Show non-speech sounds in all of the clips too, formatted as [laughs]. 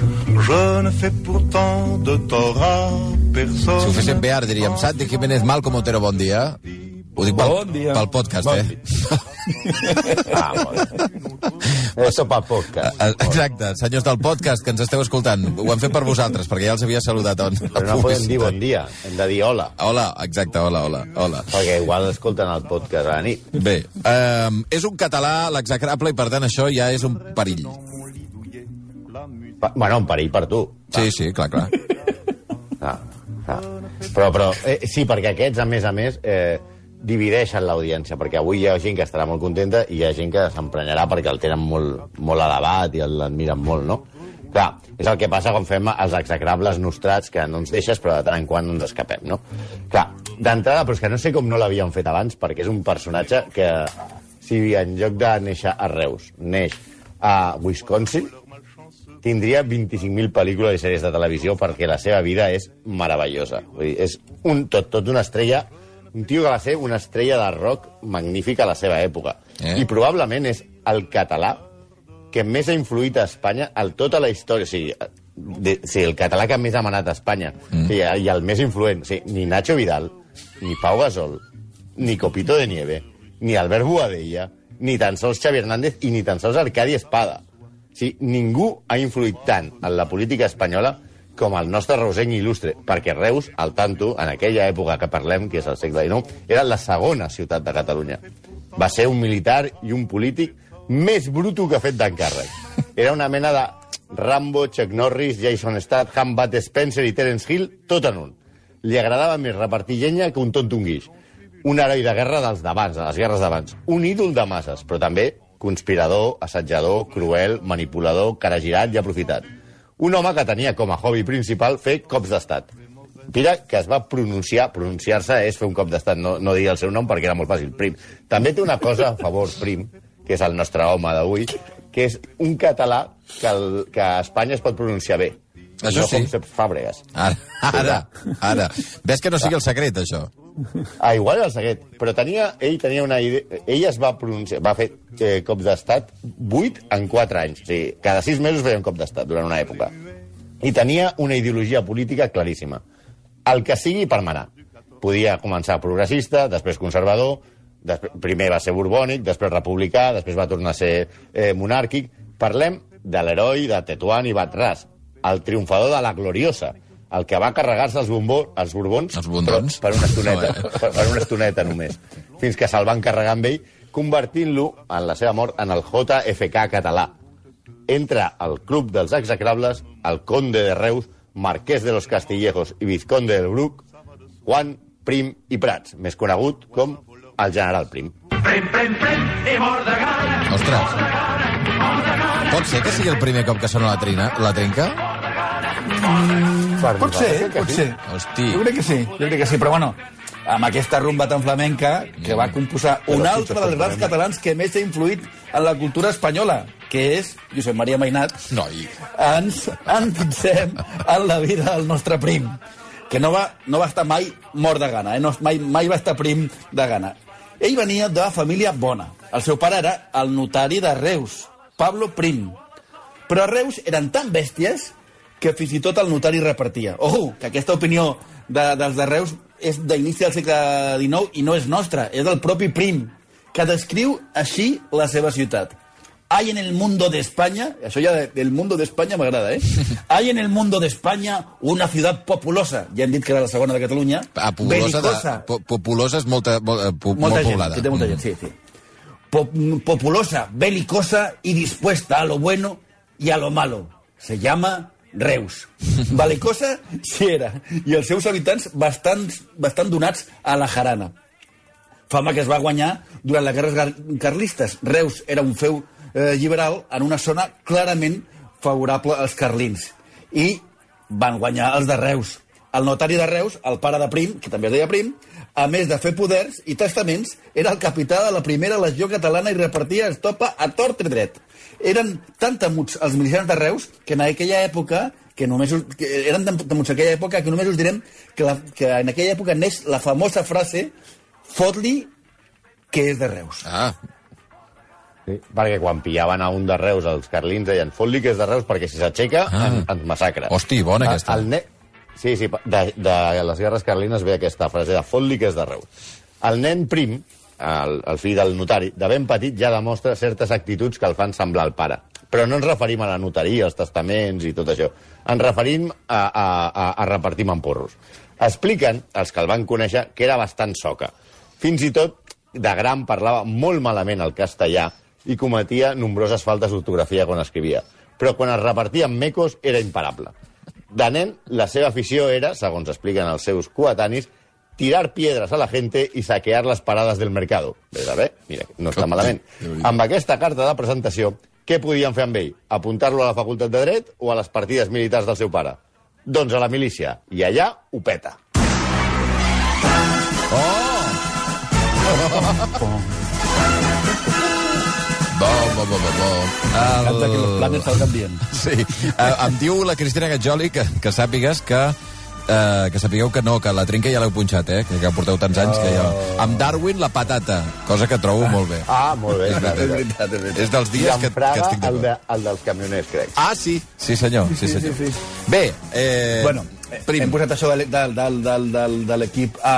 Je ne fais pourtant de tort à personne. Si ho féssim bé, ara diríem Santi Jiménez Malcom Otero, bon dia. Ho dic pel, Bon dia. pel podcast, Bon eh? Ah, Eso pa podcast. Eh, Exacte, senyors del podcast que ens esteu escoltant, ho hem fet per vosaltres, perquè ja els havia saludat. On, Però no podem dir bon dia, hem de dir hola, Hola, exacte, hola, hola, hola. perquè igual escolten el podcast a la nit. Bé, um, és un català l'execrable i per tant això ja és un perill. Pa bueno, un perill per tu. Sí, sí, clar, clar. Ah, ah. Però, però eh, sí, perquè aquests, a més a més, eh, divideixen l'audiència, perquè avui hi ha gent que estarà molt contenta i hi ha gent que s'emprenyarà perquè el tenen molt, molt elevat i l'admiren molt, no? Clar, és el que passa quan fem els execrables nostrats, que no ens deixes, però de tant en quant no ens escapem, no? Clar, d'entrada, però és que no sé com no l'havien fet abans, perquè és un personatge que, si en lloc de néixer a Reus, neix a Wisconsin, tindria 25.000 pel·lícules i sèries de televisió perquè la seva vida és meravellosa. Vull dir, és un, tot, tot una estrella, un tio que va ser una estrella de rock magnífica a la seva època. Eh? I probablement és el català que més ha influït a Espanya al tota la història. O sigui, de, sí, el català que més ha manat a Espanya. Mm. Sí, I el més influent. Sí, ni Nacho Vidal, ni Pau Gasol, ni Copito de Nieve, ni Albert Boadella, ni tan sols Xavi Hernández i ni tan sols Arcadi Espada. Sí, ningú ha influït tant en la política espanyola com el nostre reusenc il·lustre, perquè Reus, al tanto, en aquella època que parlem, que és el segle XIX, era la segona ciutat de Catalunya. Va ser un militar i un polític més bruto que ha fet d'encàrrec. Era una mena de Rambo, Chuck Norris, Jason Statham, Bud Spencer i Terence Hill, tot en un. Li agradava més repartir llenya que un tonto un guix. Un heroi de guerra dels d'abans, de les guerres d'abans. Un ídol de masses, però també conspirador, assetjador, cruel, manipulador, caragirat i aprofitat. Un home que tenia com a hobby principal fer cops d'estat. Mira que es va pronunciar, pronunciar-se és fer un cop d'estat, no, no dir el seu nom perquè era molt fàcil, Prim. També té una cosa a favor, Prim, que és el nostre home d'avui, que és un català que, el, que a Espanya es pot pronunciar bé. Això no sí. com Fàbregas. Ara, ara, ara. Ves que no sigui el secret, això. Ah, igual era el secret. Però tenia, ell tenia una idea... Ell es va pronunciar, va fer eh, cops d'estat 8 en 4 anys. O sigui, cada 6 mesos feia un cop d'estat durant una època. I tenia una ideologia política claríssima. El que sigui per manar. Podia començar progressista, després conservador, després, primer va ser borbònic, després republicà, després va tornar a ser eh, monàrquic. Parlem de l'heroi de Tetuán i Batràs, el triomfador de la Gloriosa, el que va carregar-se els, bombó, els borbons Els bondons? per, per una estoneta, [laughs] No, eh? per, per una estoneta només, fins que se'l van carregar amb ell, convertint-lo, en la seva mort, en el JFK català. Entra al club dels execrables el conde de Reus, marquès de los Castillejos i vizconde del Bruc, Juan Prim i Prats, més conegut com el general Prim. Ostres. Pot ser que sigui el primer cop que sona la, trina, la trenca? Pot ser, pot ser. Hosti. Jo crec que sí, jo crec que sí, però bueno, amb aquesta rumba tan flamenca que va composar un altre dels grans catalans que més ha influït en la cultura espanyola, que és Josep Maria Mainat, Noi. ens endinsem en la vida del nostre prim, que no va, no va estar mai mort de gana, eh? no, mai, mai va estar prim de gana. Ell venia de família bona. El seu pare era el notari de Reus, Pablo Prim. Però a Reus eren tan bèsties que fins i tot el notari repartia. Ojo, que aquesta opinió de, dels de Reus és d'inici del segle XIX i no és nostra, és del propi Prim, que descriu així la seva ciutat. Hay en el mundo de España, això ja de- del mundo de España m'agrada, eh? [laughs] Hay en el mundo de España una ciudad populosa, ja hem dit que era la segona de Catalunya, Ah, populosa, de, belicosa, po, populosa és molta, molt, eh, po, molta molt gent, poblada. que té molta gent, sí, sí. Po- populosa, belicosa y dispuesta a lo bueno y a lo malo. Se llama Reus. Belicosa sí era, i els seus habitants bastant, bastant donats a la jarana. Fama que es va guanyar durant les guerres carlistes. Reus era un feu eh, liberal en una zona clarament favorable als carlins. I van guanyar els de Reus. El notari de Reus, el pare de Prim, que també es deia Prim, a més de fer poders i testaments, era el capità de la primera legió catalana i repartia estopa a tort i dret. Eren tan temuts els milicians de Reus que en aquella època que només us, que eren temuts en aquella època que només us direm que, la, que en aquella època neix la famosa frase fot-li que és de Reus. Ah, Sí, perquè quan pillaven a un de Reus, els carlins deien fot-li que és de Reus perquè si s'aixeca Ah. ah. ens massacra. Hosti, bona Ah, aquesta. El ne... Sí, sí, de, de les guerres carlines ve aquesta frase de fot-li que és de Reus. El nen prim, el, el fill del notari, de ben petit ja demostra certes actituds que el fan semblar al pare. Però no ens referim a la notaria, als testaments i tot això. Ens referim a, a, a, a repartir mamporros. Expliquen, els que el van conèixer, que era bastant soca. Fins i tot, de gran, parlava molt malament el castellà i cometia nombroses faltes d'ortografia quan escrivia. Però quan es repartia en mecos era imparable. De nen, la seva afició era, segons expliquen els seus coetanis, tirar piedras a la gente i saquear les parades del mercado. Bé, bé, mira, no està malament. Amb aquesta carta de presentació, què podien fer amb ell? Apuntar-lo a la facultat de dret o a les partides militars del seu pare? Doncs a la milícia. I allà ho peta. bo, bo, bo, bo, bo. Canta que los El... planes salgan bien. Sí. Uh, em diu la Cristina Gatjoli que, que sàpigues que Uh, que sapigueu que no, que la trinca ja l'heu punxat, eh? Que, que porteu tants anys que ja... Amb Darwin, la patata, cosa que trobo molt bé. Ah, molt bé. És veritat. És veritat, és veritat. És dels dies que, que Praga, estic el, de, d'acord. el dels camioners, crec. Ah, sí. Sí, senyor. Sí, senyor. sí, sí. Bé, eh... Bueno, Prim. hem posat això de, del, del, del, del, de l'equip A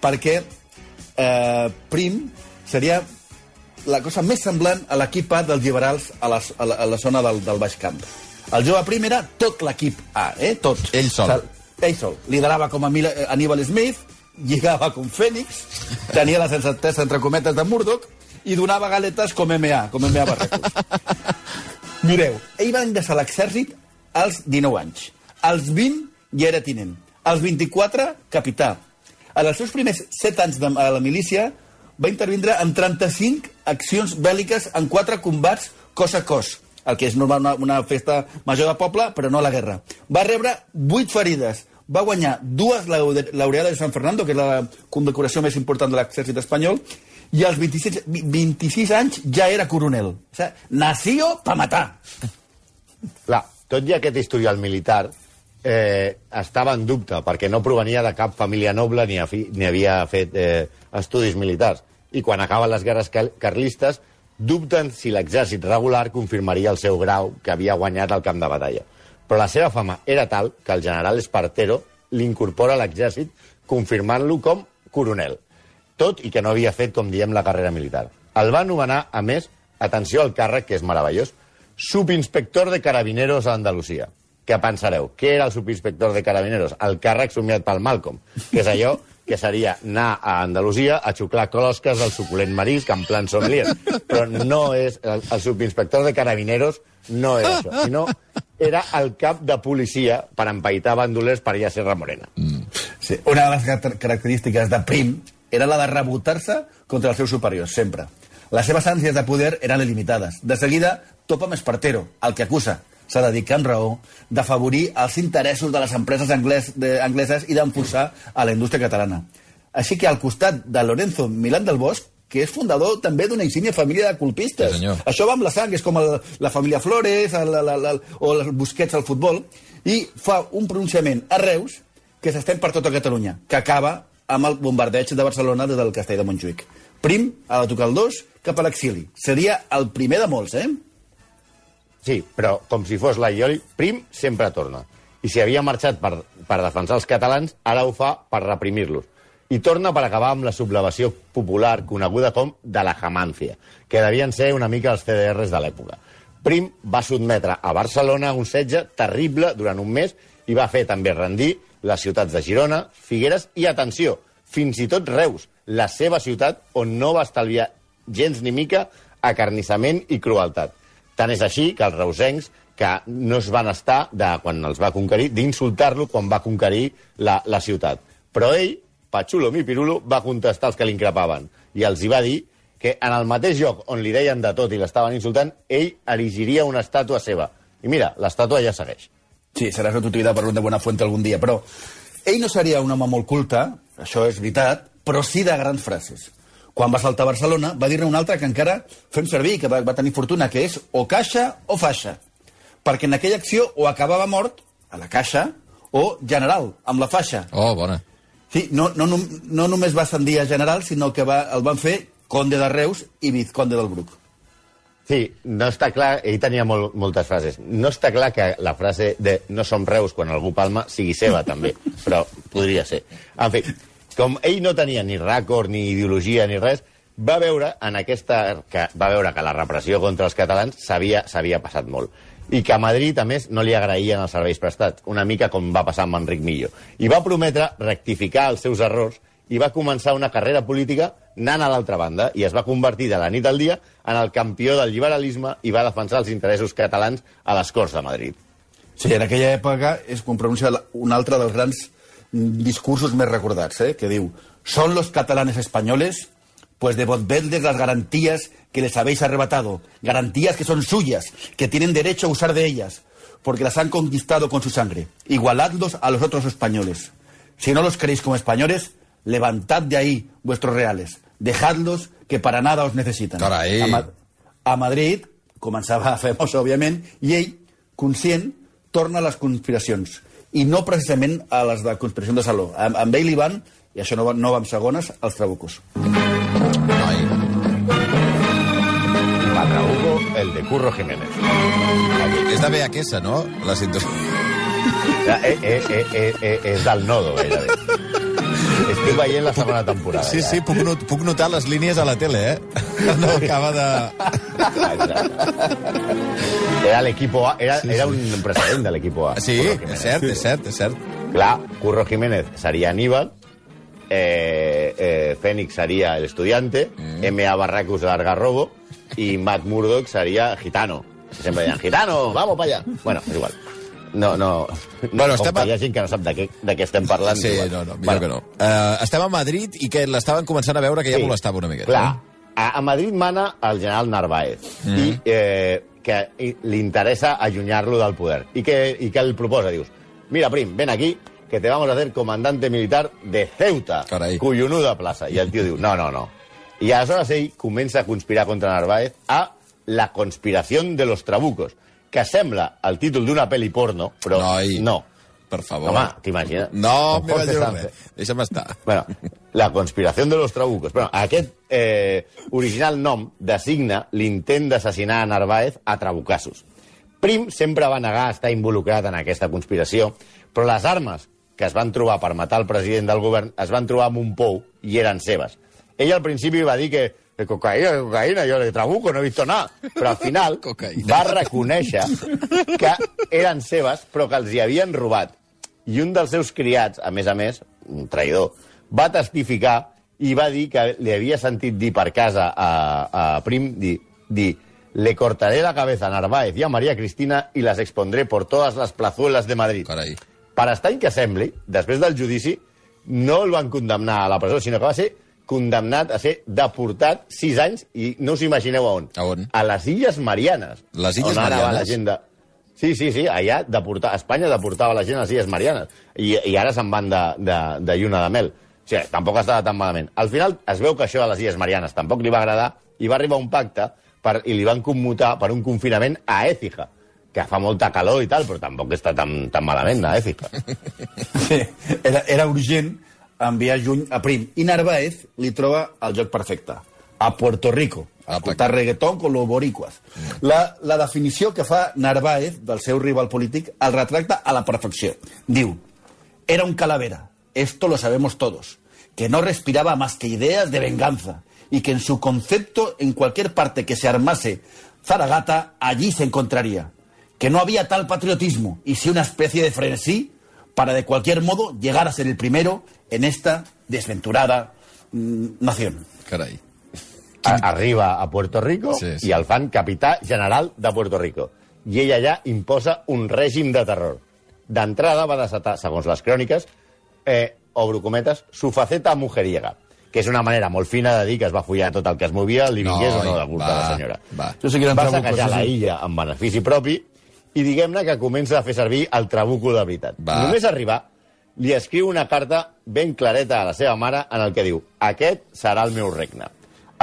perquè eh, Prim seria la cosa més semblant a l'equip A dels liberals a la, a la, a la zona del, del Baix Camp. El jove Prim era tot l'equip A, eh? Tot. Ell sol. Sol. Liderava com a Mila- eh, Aníbal Smith, lligava com Fènix, tenia la sensatesa entre cometes de Murdoch i donava galetes com MA, com MA Barracos. [laughs] Mireu, ell va ingressar a l'exèrcit als 19 anys. Als 20 ja era tinent. Als 24, capità. En els seus primers 7 anys de, la milícia va intervindre en 35 accions bèl·liques en 4 combats cos a cos, el que és normal una, una festa major de poble, però no la guerra. Va rebre 8 ferides, va guanyar dues laureades de San Fernando, que és la condecoració més important de l'exèrcit espanyol, i als 26, vi- 26 anys ja era coronel. O sigui, nació pa matar. Clar, tot i aquest historial militar eh, estava en dubte, perquè no provenia de cap família noble ni, afi, ni havia fet eh, estudis militars. I quan acaben les guerres carlistes, dubten si l'exèrcit regular confirmaria el seu grau que havia guanyat al camp de batalla. Però la seva fama era tal que el general Espartero l'incorpora a l'exèrcit confirmant-lo com coronel, tot i que no havia fet, com diem, la carrera militar. El va anomenar, a més, atenció al càrrec, que és meravellós, subinspector de carabineros a Andalusia. Què pensareu? Què era el subinspector de carabineros? El càrrec somiat pel Malcolm, que és allò que seria anar a Andalusia a xuclar closques del suculent marisc en plan sommelier. Però no és... El, el subinspector de carabineros no era això, sinó era el cap de policia per empaitar bandolers per allà a Serra Morena. Sí. Una de les car- característiques de Prim era la de rebotar-se contra els seus superiors, sempre. Les seves ànsies de poder eren il·limitades. De seguida, topa amb Espartero, el que acusa. S'ha de dir que amb raó d'afavorir els interessos de les empreses anglès, de, angleses i d'enforçar a la indústria catalana. Així que al costat de Lorenzo Milán del Bosch, que és fundador també d'una insígnia família de colpistes. Sí. Això va amb la sang, és com el, la família Flores el, el, el, el, o els Busquets al futbol, i fa un pronunciament a Reus que s'estén per tota Catalunya, que acaba amb el bombardeig de Barcelona des del castell de Montjuïc. Prim ha de tocar el dos cap a l'exili. Seria el primer de molts, eh? Sí, però com si fos la Ioli, Prim sempre torna. I si havia marxat per, per defensar els catalans, ara ho fa per reprimir-los. I torna per acabar amb la sublevació popular coneguda com de la Jamància, que devien ser una mica els CDRs de l'època. Prim va sotmetre a Barcelona un setge terrible durant un mes i va fer també rendir les ciutats de Girona, Figueres i, atenció, fins i tot Reus, la seva ciutat on no va estalviar gens ni mica acarnissament i crueltat. Tant és així que els reusencs que no es van estar, de, quan els va conquerir, d'insultar-lo quan va conquerir la, la ciutat. Però ell, Pachulo mi Pirulo, va contestar els que l'increpaven i els hi va dir que en el mateix lloc on li deien de tot i l'estaven insultant, ell erigiria una estàtua seva. I mira, l'estàtua ja segueix. Sí, seràs utilitat per un de Buena Fuente algun dia, però ell no seria un home molt culte, això és veritat, però sí de grans frases. Quan va saltar a Barcelona, va dir-ne una altra que encara fem servir, que va, va tenir fortuna, que és o caixa o faixa. Perquè en aquella acció o acabava mort, a la caixa, o general, amb la faixa. Oh, bona. Sí, no, no, no, no només va ascendir a general, sinó que va, el van fer conde de Reus i vizconde del Bruc. Sí, no està clar, ell tenia molt, moltes frases. No està clar que la frase de no som Reus quan algú palma sigui seva, també, [laughs] però podria ser. En fi, com ell no tenia ni ràcord, ni ideologia, ni res, va veure en aquesta que va veure que la repressió contra els catalans s'havia passat molt i que a Madrid, a més, no li agraïen els serveis prestats, una mica com va passar amb Enric Millo. I va prometre rectificar els seus errors i va començar una carrera política anant a l'altra banda i es va convertir de la nit al dia en el campió del liberalisme i va defensar els interessos catalans a les Corts de Madrid. Sí, en aquella època es com pronuncia un altre dels grans discursos més recordats, eh, que diu «Son los catalanes españoles, pues devolvedles las garantías que les habéis arrebatado, garantías que son suyas, que tienen derecho a usar de ellas, porque las han conquistado con su sangre. Igualadlos a los otros españoles. Si no los queréis como españoles, levantad de ahí vuestros reales, dejadlos que para nada os necesitan». Carai. A, Ma- a Madrid, començava famós, [laughs] òbviament, i ell, conscient, torna a les conspiracions. I no precisament a les de conspiració de Saló. Amb, amb ell hi van, i això no va, no va amb segones, els trabucos. Noi. Va Trabuco, el de Curro Jiménez. És de VHS, no? La sintonia. Ja, [laughs] eh, eh, eh, eh, eh, és del nodo, gairebé. Estic veient la segona temporada. Sí, ja. sí, puc, not puc notar les línies a la tele, eh? [laughs] No acaba de... Era l'equipo A, era, era un precedent de l'equipo A. Sí, és cert, és cert, és cert. Clar, Curro Jiménez seria Aníbal, eh, eh, Fénix seria el estudiante, mm. M.A. Barracus l'Argarrobo, i Matt Murdock seria Gitano. Que sempre deien, Gitano, [laughs] vamos para allá. Bueno, és igual. No, no... Bueno, Com estem que a- hi ha gent que no sap de què, de què estem parlant. Sí, igual. no, no, millor que no. Uh, estem a Madrid i que l'estaven començant a veure que ja molestava una miqueta. Clar, no? a, a Madrid mana el general Narváez mm. i eh, que li interessa allunyar-lo del poder. I que, I que el proposa, dius, mira, prim, ven aquí, que te vamos a hacer comandante militar de Ceuta, Carai. collonuda plaça. I el tio diu, no, no, no. I aleshores ell comença a conspirar contra Narváez a La conspiració de los trabucos, que sembla el títol d'una pel·li porno, però Noi. no. Per favor. Home, t'imagines? No, Sánchez. res. Deixa'm estar. Bueno, la conspiració de los trabucos. Bueno, aquest eh, original nom designa l'intent d'assassinar a Narváez a trabucassos. Prim sempre va negar estar involucrat en aquesta conspiració, però les armes que es van trobar per matar el president del govern es van trobar en un pou i eren seves. Ell al principi va dir que de cocaïna, de cocaïna, jo de trabuco no he vist nada. Però al final [laughs] Cocaïna. va reconèixer que eren seves, però que els hi havien robat. I un dels seus criats, a més a més, un traïdor, va testificar i va dir que li havia sentit dir per casa a, a Prim, dir, dir le cortaré la cabeza a Narváez y a María Cristina y las expondré por todas las plazuelas de Madrid. Carai. Per estrany que sembli, després del judici, no el van condemnar a la presó, sinó que va ser condemnat a ser deportat sis anys i no us imagineu a on. A on? A les Illes Marianes. Les Illes on ara va Marianes? la gent de... Sí, sí, sí, allà deportar, Espanya deportava la gent a les Illes Marianes i, i ara se'n van de, de, de lluna de mel. O sigui, tampoc estava tan malament. Al final es veu que això de les Illes Marianes tampoc li va agradar i va arribar a un pacte per, i li van commutar per un confinament a Écija, que fa molta calor i tal, però tampoc està tan, tan malament, a Écija. [laughs] Sí, era, era urgent enviar juny a Prim. I Narváez li troba el joc perfecte. A Puerto Rico. A Apa. escoltar reggaeton con los boricuas. La, la definició que fa Narváez del seu rival polític el retracta a la perfecció. Diu, era un calavera, esto lo sabemos todos, que no respiraba más que ideas de venganza y que en su concepto, en cualquier parte que se armase Zaragata, allí se encontraría. Que no había tal patriotismo y sí una especie de frenesí para de cualquier modo llegar a ser el primero en esta desventurada mm, nación. Carai. A, arriba a Puerto Rico Sí, sí. i el fan capità general de Puerto Rico. I ell allà imposa un règim de terror. D'entrada va desatar, segons les cròniques, eh, obro cometes, su faceta mujeriega, que és una manera molt fina de dir que es va follar tot el que es movia, li vingués o no de culpa va, de la senyora. va. Això sí que va saquejar la illa en benefici propi i diguem-ne que comença a fer servir el trabuco de veritat. Va. Només arribar, li escriu una carta ben clareta a la seva mare en el que diu aquest serà el meu regne.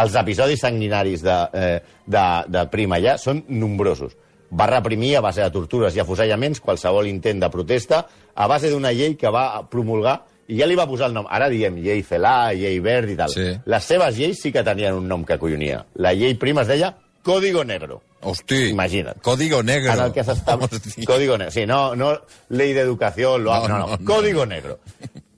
Els episodis sanguinaris de, eh, de, de Prim allà són nombrosos. Va reprimir a base de tortures i afusellaments qualsevol intent de protesta a base d'una llei que va promulgar i ja li va posar el nom. Ara diem llei Celà, llei Verd i tal. Sí. Les seves lleis sí que tenien un nom que collonia. La llei Prim es deia Código Negro. Hosti, Imagina't. Código negro. En el que. Hosti. [laughs] Código negro. Sí, no, no ley de educació, lo... No, no, no, no. Código negro.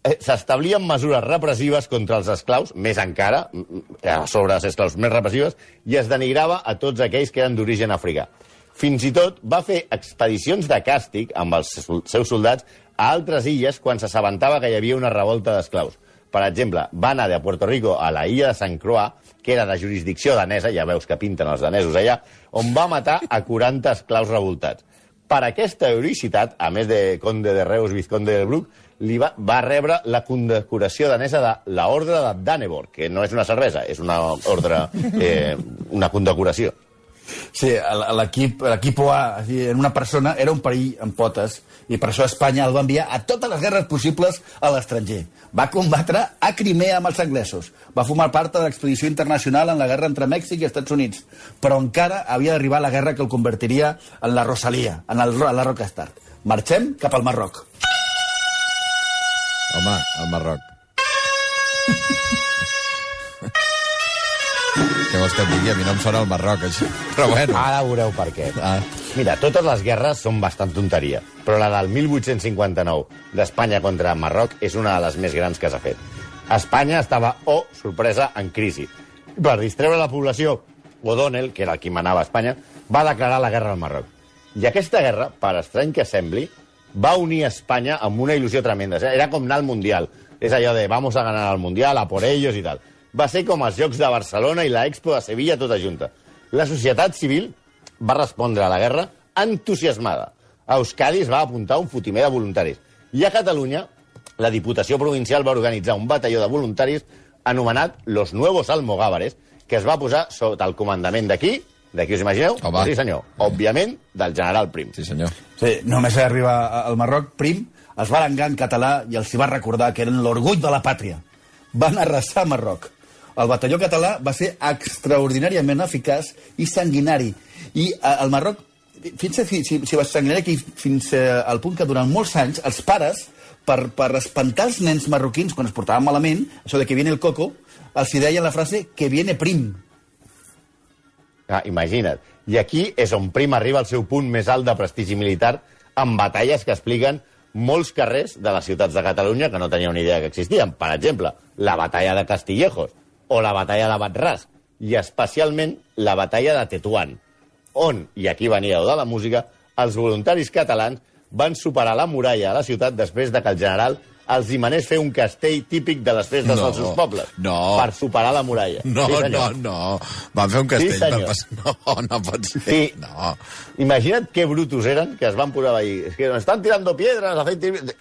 Eh, S'establien mesures repressives contra els esclaus, més encara, mm, a sobre els esclaus més repressives, i es denigrava a tots aquells que eren d'origen africà. Fins i tot va fer expedicions de càstig amb els seus soldats a altres illes quan s'assabentava que hi havia una revolta d'esclaus. Per exemple, va anar de Puerto Rico a la illa de Sant Croix, que era de jurisdicció danesa, ja veus que pinten els danesos allà, on va matar a 40 esclaus revoltats. Per aquesta heroïcitat, a més de conde de Reus, vizconde del Bruc, li va, va rebre la condecoració danesa de l'Ordre de Danneborg, que no és una cervesa, és una ordre, eh, una condecoració. Sí, l'equip l'equip A, és a dir, en una persona, era un perill en potes, i per això Espanya el va enviar a totes les guerres possibles a l'estranger. Va combatre a Crimea amb els anglesos. Va formar part de l'expedició internacional en la guerra entre Mèxic i Estats Units. Però encara havia d'arribar la guerra que el convertiria en la Rosalia, en el, a la Rockstar. Marxem cap al Marroc. Home, al Marroc. [laughs] Què vols que et digui? A mi no em sona el Marroc, això. Però bueno. Ara veureu per què. Ah. Mira, totes les guerres són bastant tonteria, però la del 1859 d'Espanya contra Marroc és una de les més grans que s'ha fet. Espanya estava, oh, sorpresa, en crisi. Per distreure la població, O'Donnell, que era el qui manava a Espanya, va declarar la guerra al Marroc. I aquesta guerra, per estrany que sembli, va unir Espanya amb una il·lusió tremenda. Era com anar al Mundial. És allò de vamos a ganar al Mundial, a por ellos i tal. Va ser com els Jocs de Barcelona i la Expo de Sevilla tota junta. La societat civil va respondre a la guerra entusiasmada. A Euskadi es va apuntar un fotimer de voluntaris. I a Catalunya, la Diputació Provincial va organitzar un batalló de voluntaris anomenat Los Nuevos Almogávares, que es va posar sota el comandament d'aquí, d'aquí us imagineu? Home. Sí, senyor. Òbviament, del general Prim. Sí, senyor. Sí, només arribar al Marroc, Prim els va arengar en català i els hi va recordar que eren l'orgull de la pàtria. Van arrasar Marroc. El batalló català va ser extraordinàriament eficaç i sanguinari. I eh, el Marroc, fins a, si, si, sanguinari aquí, fins eh, al punt que durant molts anys els pares, per, per espantar els nens marroquins quan es portaven malament, això de que viene el coco, els hi deien la frase que viene Prim. Ah, imagina't. I aquí és on Prim arriba al seu punt més alt de prestigi militar amb batalles que expliquen molts carrers de les ciutats de Catalunya que no teníeu ni idea que existien. Per exemple, la batalla de Castillejos o la batalla de Batràs i especialment la batalla de Tetuán, on, i aquí venia de la música, els voluntaris catalans van superar la muralla a la ciutat després de que el general els hi manés fer un castell típic de les festes No, dels seus pobles no. per superar la muralla. No, Sí, no, senyor. no. Van fer un castell Sí, per passar... No, no pot ser. Sí. No. Imagina't que brutos eren, que es van posar ahí. Es que nos están tirando piedras, hacéis...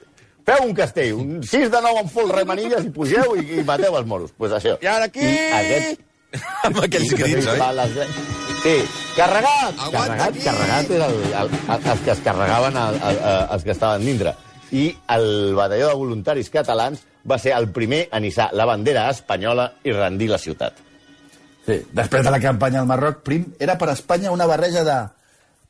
Feu un castell, un 6 de 9 amb full remanilles i pugeu i, i mateu els moros. Pues això. I ara aquí... I aquest... [laughs] Amb aquells crits, oi? les- Sí, carregat! Aguanta carregat, aquí! carregat era el, el, el, els que es carregaven el, el, el, els que estaven dintre. I el batalló de voluntaris catalans va ser el primer a nissar la bandera espanyola i rendir la ciutat. Sí. Després de la campanya al Marroc, Prim era per Espanya una barreja de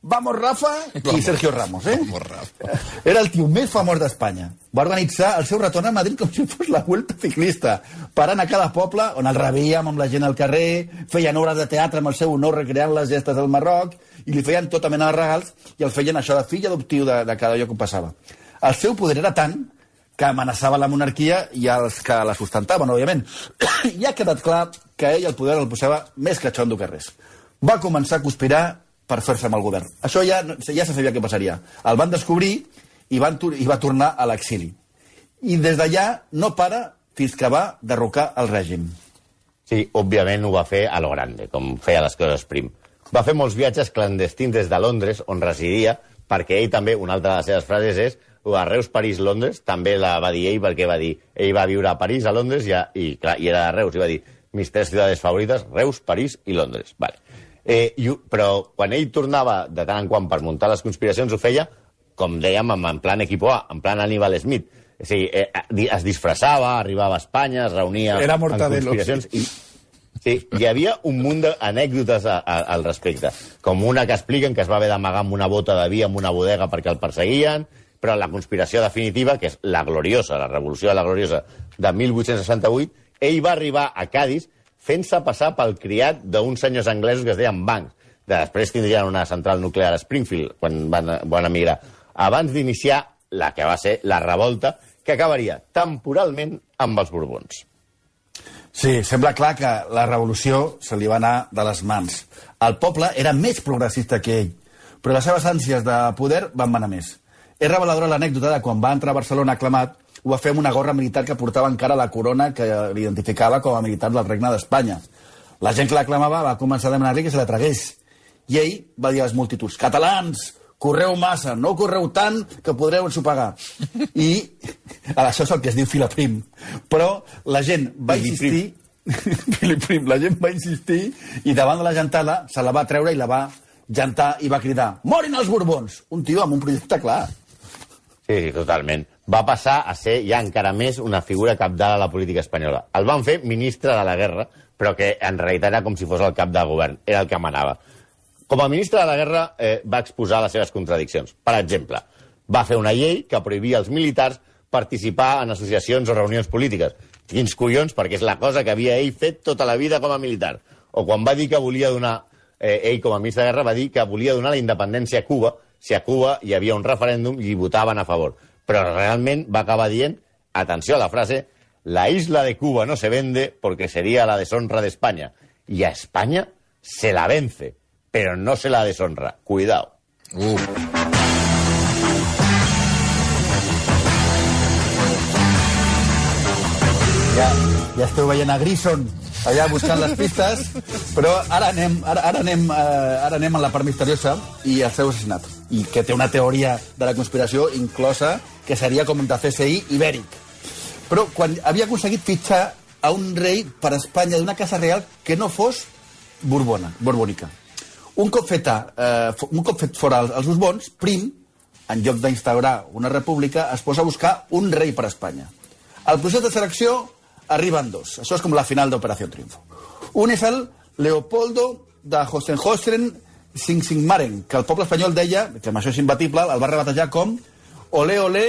Vamos Rafa i Sergio Ramos, eh? Vamos, Rafa. Era el tio més famós d'Espanya. Va organitzar el seu retorn a Madrid com si fos la Vuelta Ciclista, parant a cada poble on el rebíem amb la gent al carrer, feien obres de teatre amb el seu honor recreant les gestes del Marroc, i li feien tota mena de regals, i el feien això de fill adoptiu de, de cada lloc on passava. El seu poder era tant que amenaçava la monarquia i els que la sustentaven, òbviament. [coughs] I ha quedat clar que ell el poder el posava més catxondo que res. Va començar a conspirar per fer-se amb el govern. Això ja, ja se sabia què passaria. El van descobrir i, van, i va tornar a l'exili. I des d'allà no para fins que va derrocar el règim. Sí, òbviament ho va fer a lo grande, com feia les coses prim. Va fer molts viatges clandestins des de Londres, on residia, perquè ell també, una altra de les seves frases és a Reus, París, Londres, també la va dir ell, perquè va dir, ell va viure a París, a Londres, i, a, i, clar, i era de Reus, i va dir, mis tres ciudades favorites, Reus, París i Londres. Vale. Eh, i, però quan ell tornava de tant en quant per muntar les conspiracions ho feia, com dèiem, en, en plan equipo A, en plan Aníbal Smith. O sigui, eh, es disfressava, arribava a Espanya, es reunia Era en Mortadelo, conspiracions... I, sí, hi havia un munt d'anècdotes al respecte. Com una que expliquen que es va haver d'amagar amb una bota de vi en una bodega perquè el perseguien, però la conspiració definitiva, que és la gloriosa, la revolució de la gloriosa de 1868, ell va arribar a Cádiz fent-se passar pel criat d'uns senyors anglesos que es deien Banks. De després tindrien una central nuclear a Springfield, quan van, van emigrar. Abans d'iniciar la que va ser la revolta, que acabaria temporalment amb els Borbons. Sí, sembla clar que la revolució se li va anar de les mans. El poble era més progressista que ell, però les seves ànsies de poder van manar més. És reveladora l'anècdota de quan va entrar a Barcelona aclamat, ho va fer amb una gorra militar que portava encara la corona que l'identificava com a militar del regne d'Espanya. La gent que l'aclamava va començar a demanar-li que se la tragués. I ell va dir a les multituds, catalans, correu massa, no correu tant que podreu ensopegar. I [laughs] això és el que es diu filaprim. Però la gent va insistir... [laughs] Filiprim, la gent va insistir i davant de la gentada se la va treure i la va jantar i va cridar Morin els Borbons! Un tio amb un projecte clar. Sí, sí, totalment. Va passar a ser ja encara més una figura capdalt a la política espanyola. El van fer ministre de la guerra, però que en realitat era com si fos el cap de govern, era el que manava. Com a ministre de la guerra eh, va exposar les seves contradiccions. Per exemple, va fer una llei que prohibia als militars participar en associacions o reunions polítiques. Quins collons, perquè és la cosa que havia ell fet tota la vida com a militar. O quan va dir que volia donar, eh, ell com a ministre de guerra va dir que volia donar la independència a Cuba si a Cuba hi havia un referèndum i votaven a favor. Però realment va acabar dient, atenció a la frase, la isla de Cuba no se vende porque sería la deshonra de España. Y a España se la vence, pero no se la deshonra. Cuidado. Uh, Ja, ja esteu veient a Grison allà buscant les pistes, però ara anem, ara, ara anem, eh, ara anem a la part misteriosa i el seu assassinat. I que té una teoria de la conspiració inclosa que seria com de CSI ibèric. Però quan havia aconseguit fitxar a un rei per a Espanya d'una casa real que no fos borbona, borbònica. Un cop, feta, eh, un cop fet fora els, Borbons, Prim, en lloc d'instaurar una república, es posa a buscar un rei per a Espanya. Al procés de selecció arriben dos. Això és com la final d'Operació Triunfo. Un és el Leopoldo de Hohenzollern Singmaren, que el poble espanyol deia, que amb això és imbatible, el va rebatejar com Ole Ole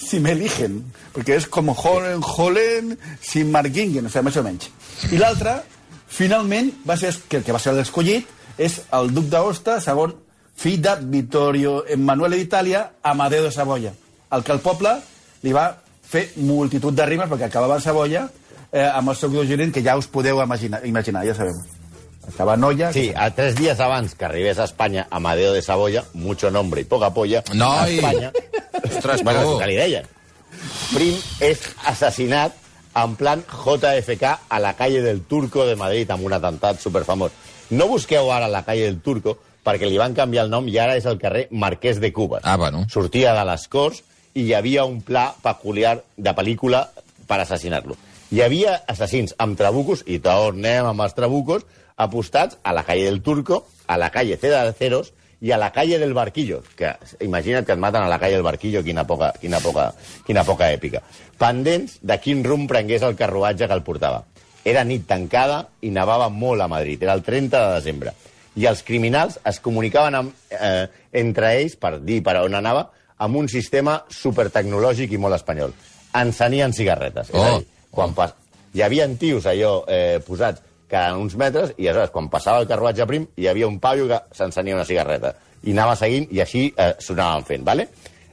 si m'eligen, perquè és com Holen, Holen, si Margingen, o sigui, més o menys. I l'altre, finalment, va ser, que el que va ser l'escollit, és el duc d'Aosta, segon fill de Vittorio Emanuele d'Itàlia, Amadeo de Savoia, el que el poble li va fer multitud de rimes, perquè acabava a Savoia, eh, amb el seu que ja us podeu imaginar, imaginar ja sabeu. Acaba Noia... Sí, a tres días abans que arribés a España Amadeo de Saboya, mucho nombre y poca polla, a Noi! Espanya... Ostres, bueno, és el que li deien. Prim és assassinat en plan JFK a la calle del Turco de Madrid, amb un atemptat superfamós. No busqueu ara la calle del Turco, perquè li van canviar el nom i ara és el carrer Marquès de Cuba. Ah, bueno. Sortia de les Corts i hi havia un pla peculiar de pel·lícula per assassinar-lo. Hi havia assassins amb trabucos, i tornem amb els trabucos, apostats a la calle del Turco, a la calle Ceda de Ceros i a la calle del Barquillo, que imagina't que et maten a la calle del Barquillo, quina poca, quina poca, quina poca èpica. Pendents de quin rumb prengués el carruatge que el portava. Era nit tancada i nevava molt a Madrid, era el 30 de desembre. I els criminals es comunicaven amb, eh, entre ells, per dir per on anava, amb un sistema supertecnològic i molt espanyol. Encenien cigarretes. És a Oh, dir, quan pas... Hi havia tios allò eh, posats cada uns metres i aleshores quan passava el carruatge prim hi havia un paio que s'encenia una cigarreta i anava seguint i així eh, s'ho fent, ¿vale?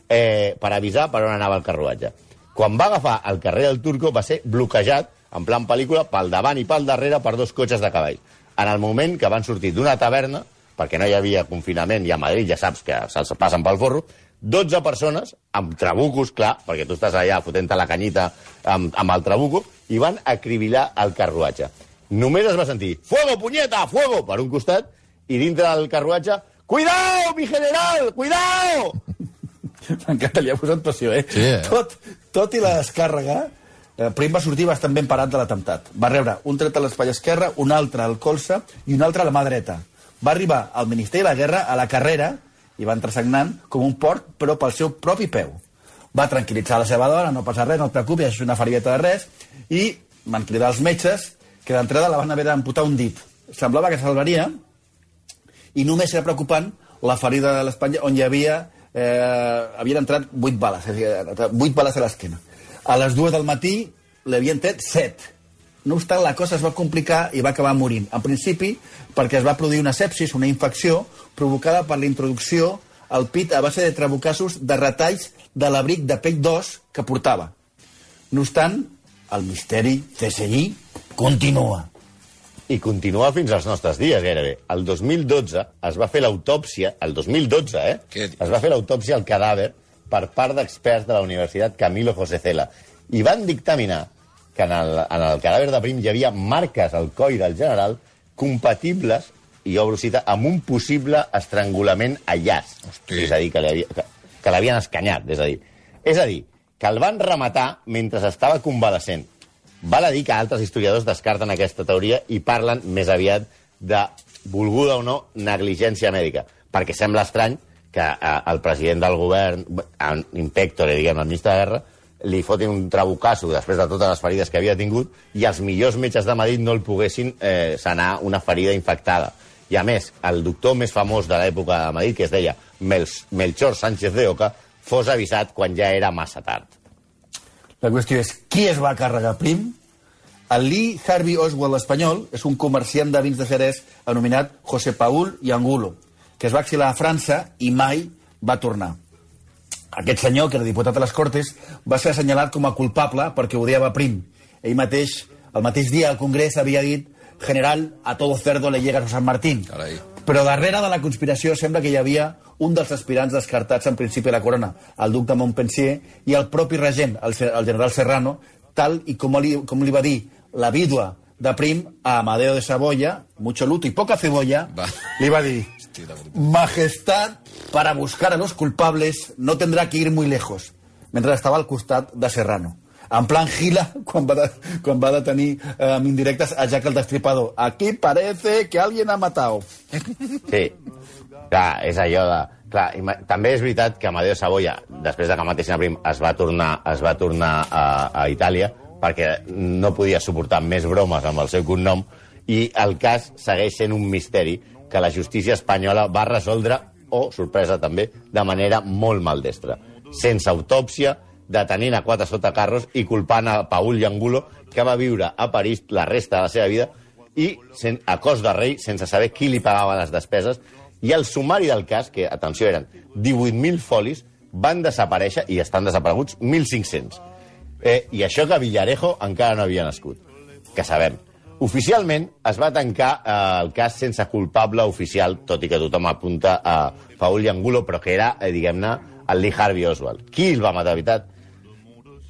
eh, per avisar per on anava el carruatge. Quan va agafar el carrer del Turco va ser bloquejat, en plan pel·lícula, pel davant i pel darrere per dos cotxes de cavall. En el moment que van sortir d'una taverna, perquè no hi havia confinament i a Madrid ja saps que se'ls passen pel forro, 12 persones, amb trabucos, clar, perquè tu estàs allà fotent la canyita amb, amb el trabuco, i van acribillar el carruatge. Només es va sentir «Fuego, punyeta, fuego!» per un costat, i dintre del carruatge «Cuidao, mi general, cuidao!» [laughs] M'encanta, li ha posat passió, eh? Sí, eh? Tot, tot i la descàrrega, eh, Prim va sortir bastant ben parat de l'atemptat. Va rebre un tret a l'espai esquerre, un altre al colze i un altre a la mà dreta. va arribar al Ministeri de la Guerra a la carrera i va entrar sagnant com un porc, però pel seu propi peu. Va tranquil·litzar la seva dona, no passa res, no et preocupis, és una ferieta de res, i van cridar els metges que d'entrada la van haver d'amputar un dit. Semblava que salvaria, i només era preocupant la ferida de l'Espanya on hi havia eh, havien entrat 8 bales, és a dir, 8 bales a l'esquena. A les 2 del matí li havien tret 7. No obstant, la cosa es va complicar i va acabar morint. En principi, perquè es va produir una sepsis, una infecció, provocada per la introducció al pit a base de trabucassos de retalls de l'abric de pell d'os que portava. No obstant, el misteri CSI continua. I continua fins als nostres dies, gairebé. El 2012 es va fer l'autòpsia, el 2012, eh? Què? Es va fer l'autòpsia al cadàver per part d'experts de la Universitat Camilo José Cela. I van dictaminar que en el, en el cadàver de Prim hi havia marques al coll del general compatibles, i obro cita, amb un possible estrangulament a llaç. Hosti. És a dir, que l'havien escanyat, és a dir. És a dir, que el van rematar mentre estava convalescent. Val a dir que altres historiadors descarten aquesta teoria i parlen més aviat de volguda o no negligència mèdica, perquè sembla estrany que eh, el president del govern, en Impectore, diguem, el ministre de Guerra, li fotin un trabucasso després de totes les ferides que havia tingut i els millors metges de Madrid no el poguessin eh, sanar una ferida infectada. I a més, el doctor més famós de l'època de Madrid, que es deia Mel Melchor Sánchez de Oca, fos avisat quan ja era massa tard. La qüestió és, qui es va carregar prim? El Lee Harvey Oswald espanyol és un comerciant de vins de Jerez anomenat José Paul i Angulo, que es va exilar a França i mai va tornar. Aquest senyor, que era diputat a les Cortes, va ser assenyalat com a culpable perquè odiava Prim. Ell mateix, el mateix dia al Congrés, havia dit general, a todo cerdo le llega a San Martín. Carai. Però darrere de la conspiració sembla que hi havia un dels aspirants descartats en principi a la corona, el duc de Montpensier, i el propi regent, el, el general Serrano, tal i com li, com li va dir la vídua de Prim a Amadeo de Saboya, mucho luto y poca cebolla, Va. li va dir. Majestad, para buscar a los culpables no tendrá que ir muy lejos, mentre estava al costat de Serrano. En plan gila, [laughs] quan va, de, quan va detenir eh, amb indirectes a Jack el Destripador. Aquí parece que alguien ha matado. Sí, clar, és allò de... Clar, ima- també és veritat que Amadeo Saboya, després de que matessin a Prim, es va tornar, es va tornar a, a Itàlia perquè no podia suportar més bromes amb el seu cognom i el cas segueix sent un misteri que la justícia espanyola va resoldre, o, sorpresa també, de manera molt maldestra. Sense autòpsia, detenint a quatre sotacarros i culpant a Paul Angulo, que va viure a París la resta de la seva vida i sen, a cos de rei, sense saber qui li pagava les despeses, i el sumari del cas, que, atenció, eren 18.000 folis, van desaparèixer i estan desapareguts 1.500. Eh, I això que Villarejo encara no havia nascut, que sabem. Oficialment es va tancar eh, el cas sense culpable oficial, tot i que tothom apunta a Paul Angulo, però que era, eh, diguem-ne, el Lee Harvey Oswald. Qui el va matar, de veritat?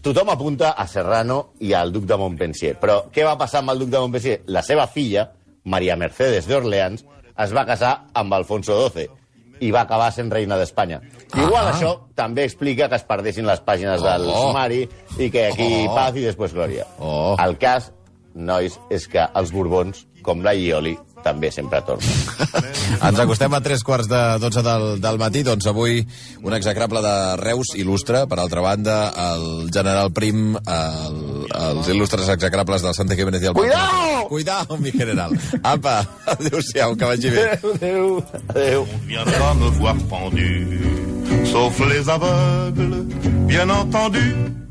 Tothom apunta a Serrano i al duc de Montpensier. Però què va passar amb el duc de Montpensier? La seva filla, Maria Mercedes d'Orleans, es va casar amb Alfonso XII i va acabar sent reina d'Espanya. Igual Ah. això també explica que es perdessin les pàgines del Oh. sumari i que aquí Oh. paz i després glòria. Oh. El cas, nois, és que els Borbons, com la Ioli, també sempre tornen. Ens acostem a tres quarts de 12 del, del matí, doncs avui un execrable de Reus il·lustre, per altra banda, el general Prim, el, els il·lustres execrables del Santa Jiménez i el Cuidao! Cuidao, mi general! Apa, adéu-siau, que vagi bé. Adéu. Adéu. Viendra me voir pendu, sauf les aveugles, bien entendu.